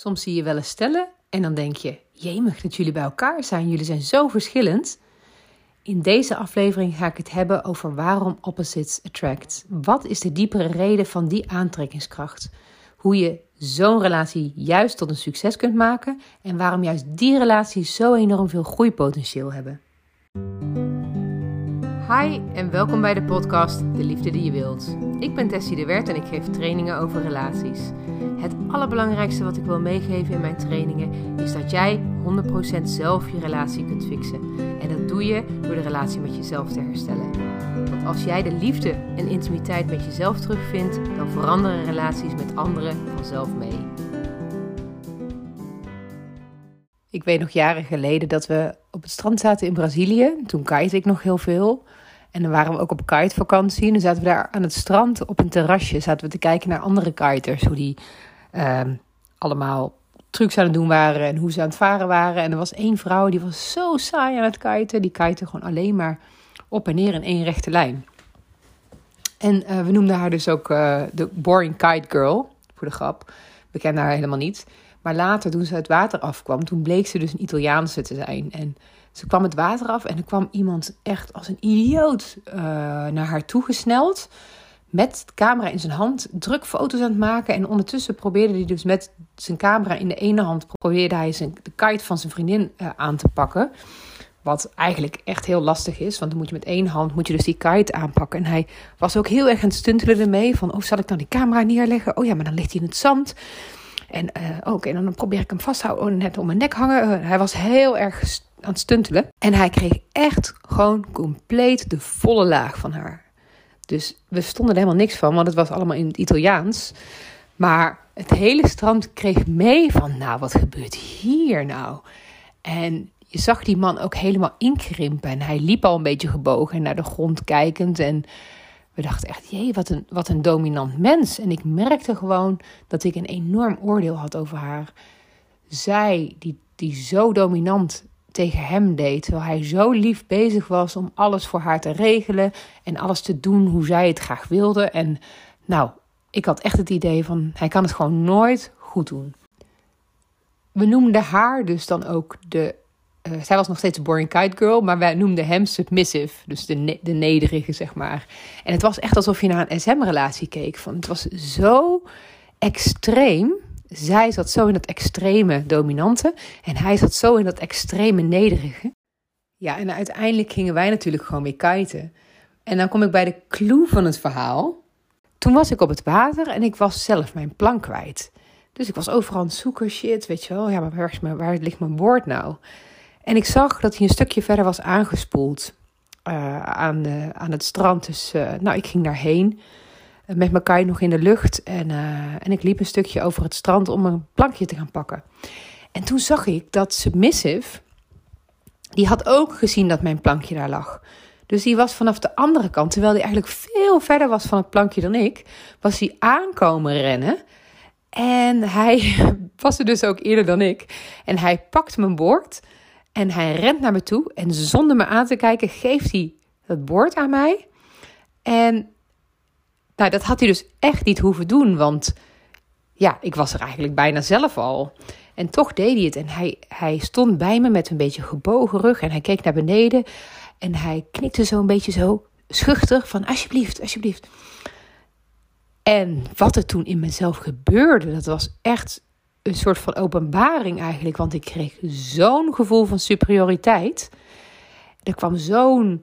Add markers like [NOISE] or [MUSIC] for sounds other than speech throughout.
Soms zie je wel eens stellen en dan denk je: jemig dat jullie bij elkaar zijn, jullie zijn zo verschillend. In deze aflevering ga ik het hebben over waarom opposites attract. Wat is de diepere reden van die aantrekkingskracht? Hoe je zo'n relatie juist tot een succes kunt maken en waarom juist die relaties zo enorm veel groeipotentieel hebben. Hi en welkom bij de podcast De Liefde die je wilt. Ik ben Tessie de Wert en ik geef trainingen over relaties. Het allerbelangrijkste wat ik wil meegeven in mijn trainingen is dat jij 100% zelf je relatie kunt fixen. En dat doe je door de relatie met jezelf te herstellen. Want als jij de liefde en intimiteit met jezelf terugvindt, dan veranderen relaties met anderen vanzelf mee. Ik weet nog jaren geleden dat we op het strand zaten in Brazilië. Toen kite ik nog heel veel. En dan waren we ook op kitevakantie. En dan zaten we daar aan het strand op een terrasje. Zaten we te kijken naar andere kiters. Hoe die uh, allemaal trucs aan het doen waren. En hoe ze aan het varen waren. En er was één vrouw die was zo saai aan het kiten. Die kite gewoon alleen maar op en neer in één rechte lijn. En uh, we noemden haar dus ook uh, de Boring Kite Girl. Voor de grap. We kenden haar helemaal niet. Maar later, toen ze uit water afkwam, toen bleek ze dus een Italiaanse te zijn. En ze kwam het water af en er kwam iemand echt als een idioot uh, naar haar toe gesneld. Met camera in zijn hand, druk foto's aan het maken. En ondertussen probeerde hij dus met zijn camera in de ene hand... probeerde hij zijn, de kite van zijn vriendin uh, aan te pakken. Wat eigenlijk echt heel lastig is. Want dan moet je met één hand moet je dus die kite aanpakken. En hij was ook heel erg aan het stuntelen ermee. Van, oh, zal ik dan die camera neerleggen? Oh ja, maar dan ligt hij in het zand. En uh, oké, okay, dan probeer ik hem vasthouden. Oh, net om mijn nek hangen. hij was heel erg aan het stuntelen. En hij kreeg echt gewoon compleet de volle laag van haar. Dus we stonden er helemaal niks van, want het was allemaal in het Italiaans. Maar het hele strand kreeg mee van, nou, wat gebeurt hier nou? En je zag die man ook helemaal inkrimpen. En hij liep al een beetje gebogen en naar de grond kijkend. En we dachten echt, jee, wat een, wat een dominant mens. En ik merkte gewoon dat ik een enorm oordeel had over haar. Zij, die, die zo dominant tegen hem deed. Terwijl hij zo lief bezig was om alles voor haar te regelen en alles te doen hoe zij het graag wilde. En nou, ik had echt het idee van hij kan het gewoon nooit goed doen. We noemden haar dus dan ook de. Uh, zij was nog steeds een boring kite girl, maar wij noemden hem submissive, dus de, de nederige, zeg maar. En het was echt alsof je naar een SM-relatie keek. Van, het was zo extreem zij zat zo in dat extreme dominante en hij zat zo in dat extreme nederige. Ja, en uiteindelijk gingen wij natuurlijk gewoon weer kiten. En dan kom ik bij de clue van het verhaal. Toen was ik op het water en ik was zelf mijn plank kwijt. Dus ik was overal aan het zoeken, shit, weet je wel. Ja, maar waar, is mijn, waar ligt mijn boord nou? En ik zag dat hij een stukje verder was aangespoeld uh, aan, de, aan het strand. Dus uh, nou, ik ging daarheen met mijn kai nog in de lucht. En, uh, en ik liep een stukje over het strand om een plankje te gaan pakken. En toen zag ik dat Submissive, die had ook gezien dat mijn plankje daar lag. Dus die was vanaf de andere kant, terwijl hij eigenlijk veel verder was van het plankje dan ik, was hij aankomen rennen. En hij [LAUGHS] was er dus ook eerder dan ik. En hij pakt mijn bord en hij rent naar me toe. En zonder me aan te kijken geeft hij het bord aan mij. En nou, dat had hij dus echt niet hoeven doen, want ja, ik was er eigenlijk bijna zelf al. En toch deed hij het. En hij, hij stond bij me met een beetje gebogen rug en hij keek naar beneden. En hij knikte zo een beetje zo schuchter van alsjeblieft, alsjeblieft. En wat er toen in mezelf gebeurde, dat was echt een soort van openbaring eigenlijk. Want ik kreeg zo'n gevoel van superioriteit. Er kwam zo'n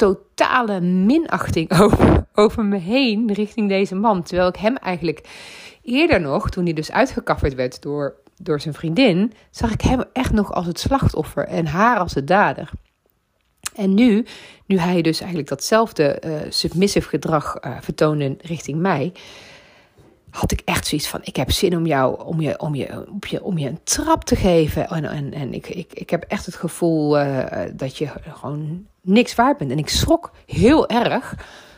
totale minachting [LAUGHS] over, over me heen richting deze man. Terwijl ik hem eigenlijk eerder nog, toen hij dus uitgekafferd werd door, door zijn vriendin, zag ik hem echt nog als het slachtoffer en haar als de dader. En nu, nu hij dus eigenlijk datzelfde uh, submissive gedrag uh, vertoonde richting mij, had ik echt zoiets van: ik heb zin om jou, om je, om je, om je, om je een trap te geven. En, en, en ik, ik, ik heb echt het gevoel uh, dat je gewoon niks waard bent. En ik schrok heel erg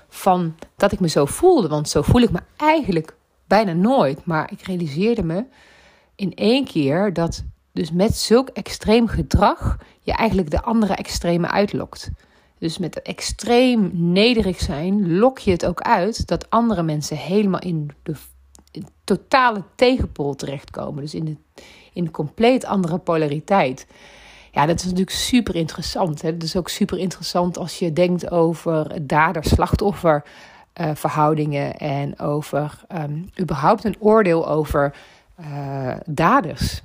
van dat ik me zo voelde. Want zo voel ik me eigenlijk bijna nooit. Maar ik realiseerde me in één keer dat dus met zulk extreem gedrag je eigenlijk de andere extreme uitlokt. Dus met extreem nederig zijn lok je het ook uit dat andere mensen helemaal in de totale tegenpol terechtkomen. Dus in, de, in compleet andere polariteit. Ja, dat is natuurlijk super interessant. Hè? Dat is ook super interessant als je denkt over dader-slachtoffer. Uh, verhoudingen en over um, überhaupt een oordeel over uh, daders.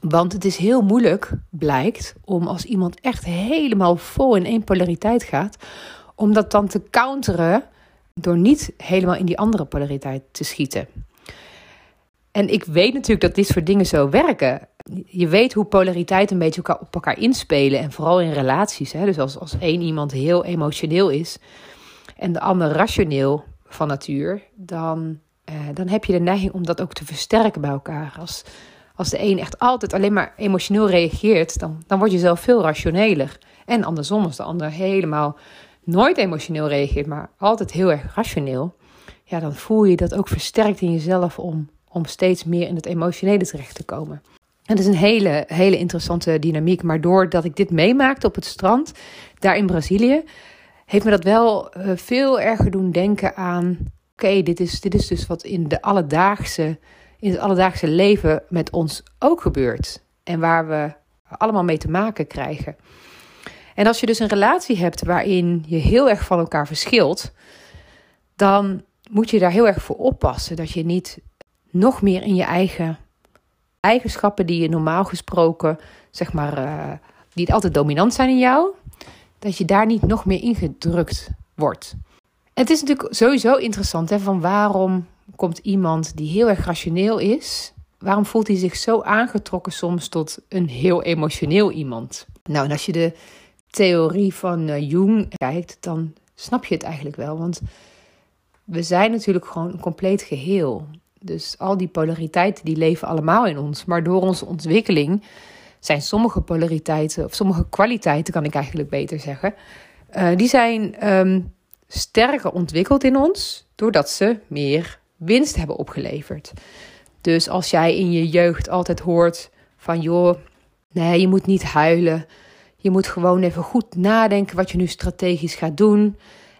Want het is heel moeilijk, blijkt, om als iemand echt helemaal vol in één polariteit gaat, om dat dan te counteren door niet helemaal in die andere polariteit te schieten. En ik weet natuurlijk dat dit soort dingen zo werken. Je weet hoe polariteit een beetje op elkaar inspelen. En vooral in relaties. Hè? Dus als, als één iemand heel emotioneel is en de ander rationeel van natuur, dan, eh, dan heb je de neiging om dat ook te versterken bij elkaar. Als, als de een echt altijd alleen maar emotioneel reageert, dan, dan word je zelf veel rationeler. En andersom, als de ander helemaal nooit emotioneel reageert, maar altijd heel erg rationeel, ja, dan voel je dat ook versterkt in jezelf om, om steeds meer in het emotionele terecht te komen. Dat is een hele, hele interessante dynamiek. Maar doordat ik dit meemaakte op het strand, daar in Brazilië, heeft me dat wel uh, veel erger doen denken aan: oké, dit, is, dit is dus wat in, de alledaagse, in het alledaagse leven met ons ook gebeurt. En waar we allemaal mee te maken krijgen. En als je dus een relatie hebt waarin je heel erg van elkaar verschilt, dan moet je daar heel erg voor oppassen dat je niet nog meer in je eigen eigenschappen die je normaal gesproken, zeg maar, uh, die altijd dominant zijn in jou, dat je daar niet nog meer ingedrukt wordt. het is natuurlijk sowieso interessant, hè, van waarom komt iemand die heel erg rationeel is, waarom voelt hij zich zo aangetrokken soms tot een heel emotioneel iemand? Nou, en als je de theorie van uh, Jung kijkt, dan snap je het eigenlijk wel. Want we zijn natuurlijk gewoon een compleet geheel. Dus al die polariteiten die leven allemaal in ons. Maar door onze ontwikkeling zijn sommige polariteiten, of sommige kwaliteiten kan ik eigenlijk beter zeggen, uh, die zijn um, sterker ontwikkeld in ons doordat ze meer winst hebben opgeleverd. Dus als jij in je jeugd altijd hoort van joh, nee, je moet niet huilen. Je moet gewoon even goed nadenken wat je nu strategisch gaat doen.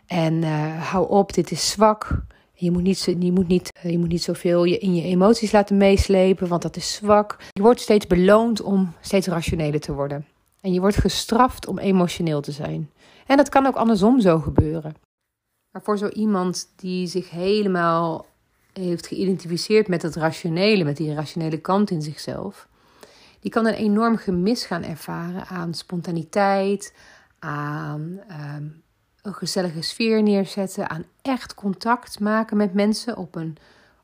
En uh, hou op, dit is zwak. Je moet, niet, je, moet niet, eh, je moet niet zoveel je in je emoties laten meeslepen, want dat is zwak. Je wordt steeds beloond om steeds rationeler te worden. En je wordt gestraft om emotioneel te zijn. En dat kan ook andersom zo gebeuren. Maar voor zo iemand die zich helemaal heeft geïdentificeerd met het rationele, met die rationele kant in zichzelf, die kan een enorm gemis gaan ervaren aan spontaniteit, aan ehm, een gezellige sfeer neerzetten, aan echt contact maken met mensen op een,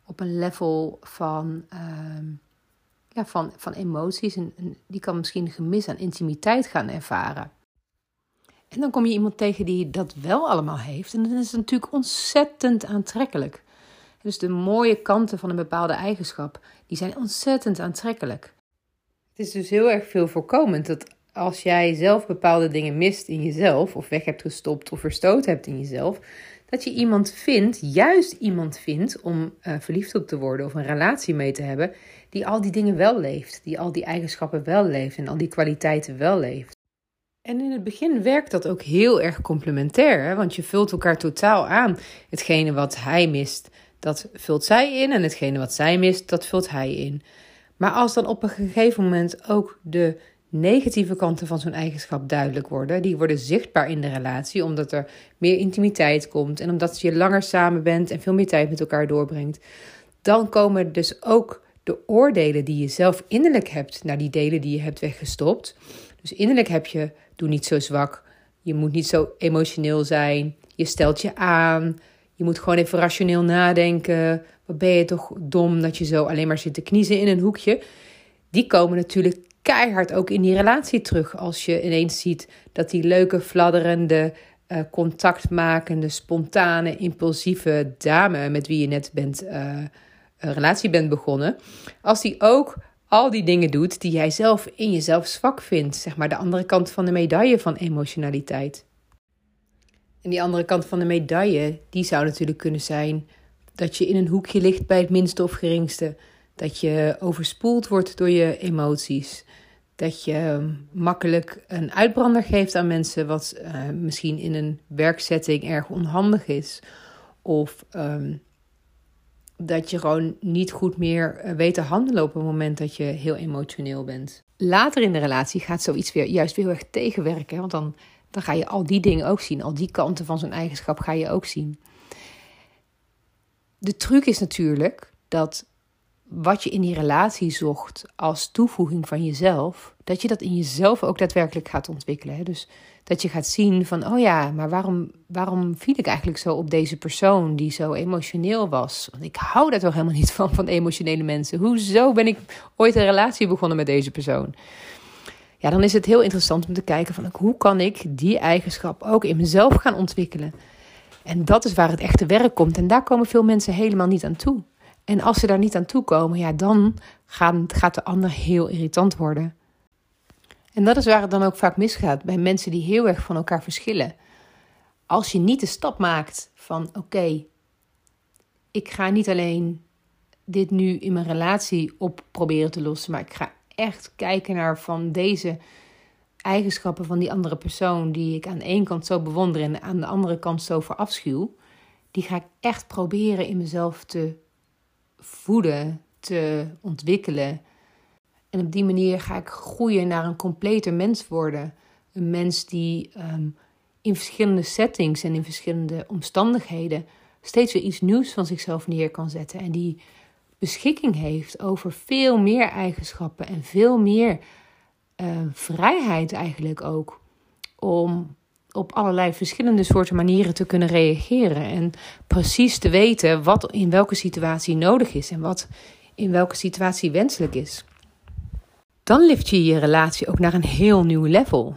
op een level van, ehm, ja, van, van emoties. En, die kan misschien gemis aan intimiteit gaan ervaren. En dan kom je iemand tegen die dat wel allemaal heeft. En dan is natuurlijk ontzettend aantrekkelijk. Dus de mooie kanten van een bepaalde eigenschap, die zijn ontzettend aantrekkelijk. Het is dus heel erg veel voorkomend dat als jij zelf bepaalde dingen mist in jezelf, of weg hebt gestopt of verstoten hebt in jezelf, dat je iemand vindt, juist iemand vindt om uh, verliefd op te worden of een relatie mee te hebben, die al die dingen wel leeft, die al die eigenschappen wel leeft en al die kwaliteiten wel leeft. En in het begin werkt dat ook heel erg complementair, want je vult elkaar totaal aan. Hetgene wat hij mist, dat vult zij in en hetgene wat zij mist, dat vult hij in. Maar als dan op een gegeven moment ook de negatieve kanten van zo'n eigenschap duidelijk worden. Die worden zichtbaar in de relatie, omdat er meer intimiteit komt en omdat je langer samen bent en veel meer tijd met elkaar doorbrengt. Dan komen dus ook de oordelen die je zelf innerlijk hebt naar die delen die je hebt weggestopt. Dus innerlijk heb je, doe niet zo zwak, je moet niet zo emotioneel zijn, je stelt je aan, je moet gewoon even rationeel nadenken. Wat ben je toch dom dat je zo alleen maar zit te kniezen in een hoekje. Die komen natuurlijk keihard ook in die relatie terug. Als je ineens ziet dat die leuke, fladderende, uh, contactmakende, spontane, impulsieve dame met wie je net bent, uh, een relatie bent begonnen. Als die ook al die dingen doet die jij zelf in jezelf zwak vindt. Zeg maar de andere kant van de medaille van emotionaliteit. En die andere kant van de medaille, die zou natuurlijk kunnen zijn dat je in een hoekje ligt bij het minste of geringste. Dat je overspoeld wordt door je emoties. Dat je makkelijk een uitbrander geeft aan mensen, wat uh, misschien in een werksetting erg onhandig is. Of um, dat je gewoon niet goed meer eh, weet te handelen op het moment dat je heel emotioneel bent. Later in de relatie gaat zoiets weer juist heel erg tegenwerken. Want dan, dan ga je al die dingen ook zien. Al die kanten van zo'n eigenschap ga je ook zien. De truc is natuurlijk dat wat je in die relatie zocht als toevoeging van jezelf, dat je dat in jezelf ook daadwerkelijk gaat ontwikkelen. Dus dat je gaat zien van, oh ja, maar waarom, waarom viel ik eigenlijk zo op deze persoon die zo emotioneel was? Want ik hou daar toch helemaal niet van, van emotionele mensen. Hoezo ben ik ooit een relatie begonnen met deze persoon? Ja, dan is het heel interessant om te kijken van, hoe kan ik die eigenschap ook in mezelf gaan ontwikkelen? En dat is waar het echte werk komt. En daar komen veel mensen helemaal niet aan toe. En als ze daar niet aan toe komen, ja, dan gaat de ander heel irritant worden. En dat is waar het dan ook vaak misgaat bij mensen die heel erg van elkaar verschillen. Als je niet de stap maakt van oké, ik ga niet alleen dit nu in mijn relatie op proberen te lossen, maar ik ga echt kijken naar van deze eigenschappen van die andere persoon die ik aan de ene kant zo bewonder en aan de andere kant zo verafschuw, die ga ik echt proberen in mezelf te voeden, te ontwikkelen. En op die manier ga ik groeien naar een completer mens worden. Een mens die ehm, in verschillende settings en in verschillende omstandigheden steeds weer iets nieuws van zichzelf neer kan zetten. En die beschikking heeft over veel meer eigenschappen en veel meer uh, vrijheid eigenlijk ook. Om op allerlei verschillende soorten manieren te kunnen reageren. En precies te weten wat in welke situatie nodig is en wat in welke situatie wenselijk is. Dan lift je je relatie ook naar een heel nieuw level.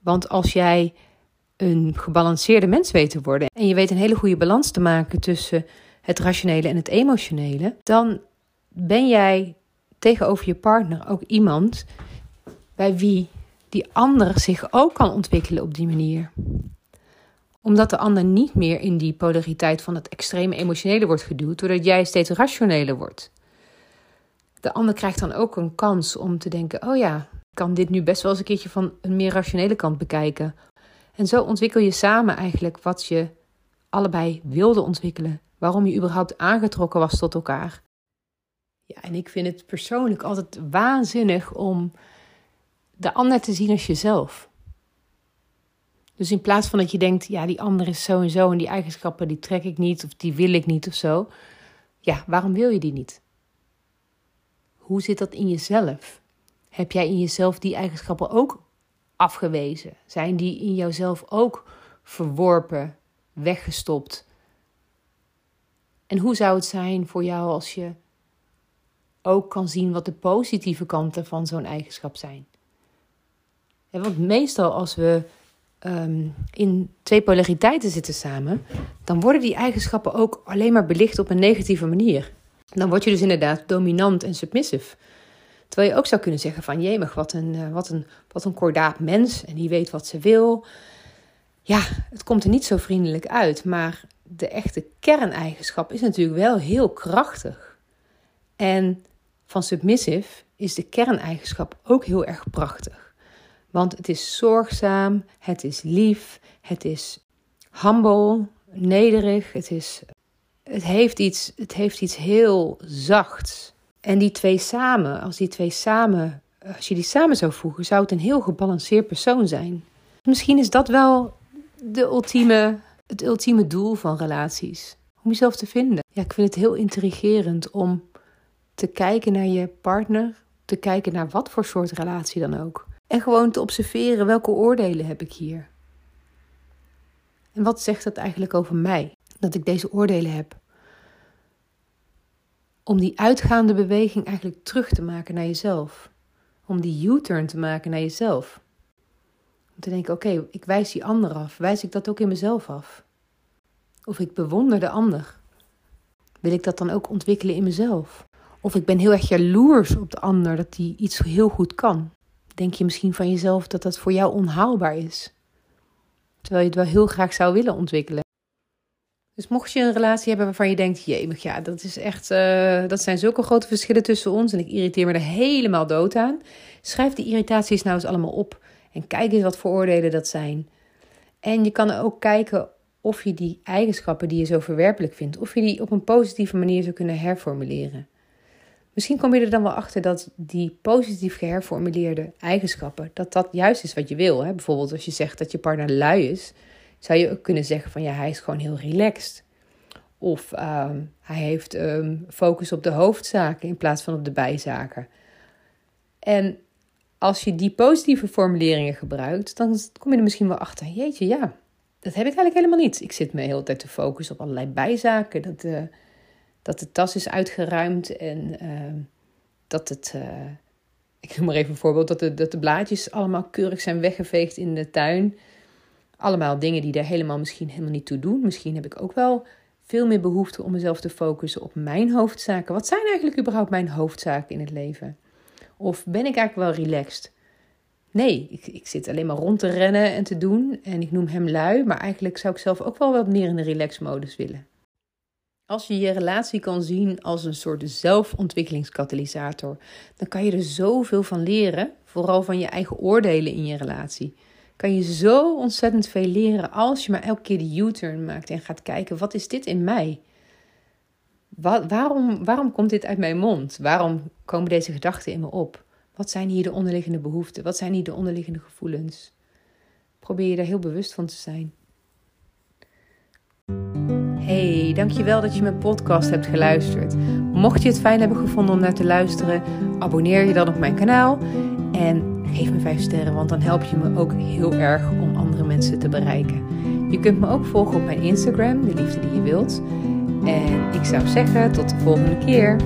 Want als jij een gebalanceerde mens weet te worden en je weet een hele goede balans te maken tussen het rationele en het emotionele, dan ben jij tegenover je partner ook iemand bij wie die ander zich ook kan ontwikkelen op die manier. Omdat de ander niet meer in die polariteit van het extreme emotionele wordt geduwd, doordat jij steeds rationeler wordt. De ander krijgt dan ook een kans om te denken: oh ja, ik kan dit nu best wel eens een keertje van een meer rationele kant bekijken. En zo ontwikkel je samen eigenlijk wat je allebei wilde ontwikkelen. Waarom je überhaupt aangetrokken was tot elkaar. Ja, en ik vind het persoonlijk altijd waanzinnig om de ander te zien als jezelf. Dus in plaats van dat je denkt, ja, die ander is zo en zo en die eigenschappen die trek ik niet of die wil ik niet of zo. Ja, waarom wil je die niet? Hoe zit dat in jezelf? Heb jij in jezelf die eigenschappen ook afgewezen? Zijn die in jouzelf ook verworpen, weggestopt? En hoe zou het zijn voor jou als je ook kan zien wat de positieve kanten van zo'n eigenschap zijn? Want meestal als we ehm, in twee polariteiten zitten samen, dan worden die eigenschappen ook alleen maar belicht op een negatieve manier. Dan word je dus inderdaad dominant en submissive. Terwijl je ook zou kunnen zeggen van jemig, wat een, uh, wat een, wat een kordaat mens en die weet wat ze wil. Ja, het komt er niet zo vriendelijk uit, maar de echte kerneigenschap is natuurlijk wel heel krachtig. En van submissive is de kerneigenschap ook heel erg prachtig. Want het is zorgzaam, het is lief, het is humble, nederig, het, is, het, heeft iets, het heeft iets heel zachts. En die twee samen, als die twee samen, als je die samen zou voegen, zou het een heel gebalanceerd persoon zijn. Misschien is dat wel de ultieme, het ultieme doel van relaties. Om jezelf te vinden. Ja, ik vind het heel intrigerend om te kijken naar je partner, te kijken naar wat voor soort relatie dan ook. En gewoon te observeren welke oordelen heb ik hier. En wat zegt dat eigenlijk over mij? Dat ik deze oordelen heb. Om die uitgaande beweging eigenlijk terug te maken naar jezelf. Om die U-turn te maken naar jezelf. Om te denken: oké, ik wijs die ander af. Wijs ik dat ook in mezelf af? Of ik bewonder de ander. Wil ik dat dan ook ontwikkelen in mezelf? Of ik ben heel erg jaloers op de ander dat die iets heel goed kan denk je misschien van jezelf dat dat voor jou onhaalbaar is. Terwijl je het wel heel graag zou willen ontwikkelen. Dus mocht je een relatie hebben waarvan je denkt, jemig, ja, dat is echt, uh, dat zijn zulke grote verschillen tussen ons en ik irriteer me er helemaal dood aan. Schrijf die irritaties nou eens allemaal op en kijk eens wat voor oordelen dat zijn. En je kan ook kijken of je die eigenschappen die je zo verwerpelijk vindt, of je die op een positieve manier zou kunnen herformuleren. Misschien kom je er dan wel achter dat die positief geherformuleerde eigenschappen, dat dat juist is wat je wil. Hè? Bijvoorbeeld als je zegt dat je partner lui is, zou je ook kunnen zeggen van ja, hij is gewoon heel relaxed. Of ehm, hij heeft ehm, focus op de hoofdzaken in plaats van op de bijzaken. En als je die positieve formuleringen gebruikt, dan kom je er misschien wel achter. Jeetje, ja, dat heb ik eigenlijk helemaal niet. Ik zit me de hele tijd te focussen op allerlei bijzaken. Dat, uh, dat de tas is uitgeruimd en ehm, dat het. Uh, ik noem maar even een voorbeeld: dat de, dat de blaadjes allemaal keurig zijn weggeveegd in de tuin. Allemaal dingen die er helemaal misschien helemaal niet toe doen. Misschien heb ik ook wel veel meer behoefte om mezelf te focussen op mijn hoofdzaken. Wat zijn eigenlijk überhaupt mijn hoofdzaken in het leven? Of ben ik eigenlijk wel relaxed? Nee, ik, ik zit alleen maar rond te rennen en te doen. En ik noem hem lui, maar eigenlijk zou ik zelf ook wel wat meer in de relax-modus willen. Als je je relatie kan zien als een soort zelfontwikkelingskatalysator, dan kan je er zoveel van leren, vooral van je eigen oordelen in je relatie. Kan je zo ontzettend veel leren als je maar elke keer de U-turn maakt en gaat kijken: wat is dit in mij? Waarom, waarom komt dit uit mijn mond? Waarom komen deze gedachten in me op? Wat zijn hier de onderliggende behoeften? Wat zijn hier de onderliggende gevoelens? Probeer je daar heel bewust van te zijn. Hey, dankjewel dat je mijn podcast hebt geluisterd. Mocht je het fijn hebben gevonden om naar te luisteren, abonneer je dan op mijn kanaal en geef me 5 sterren, want dan help je me ook heel erg om andere mensen te bereiken. Je kunt me ook volgen op mijn Instagram, de liefde die je wilt. En ik zou zeggen, tot de volgende keer.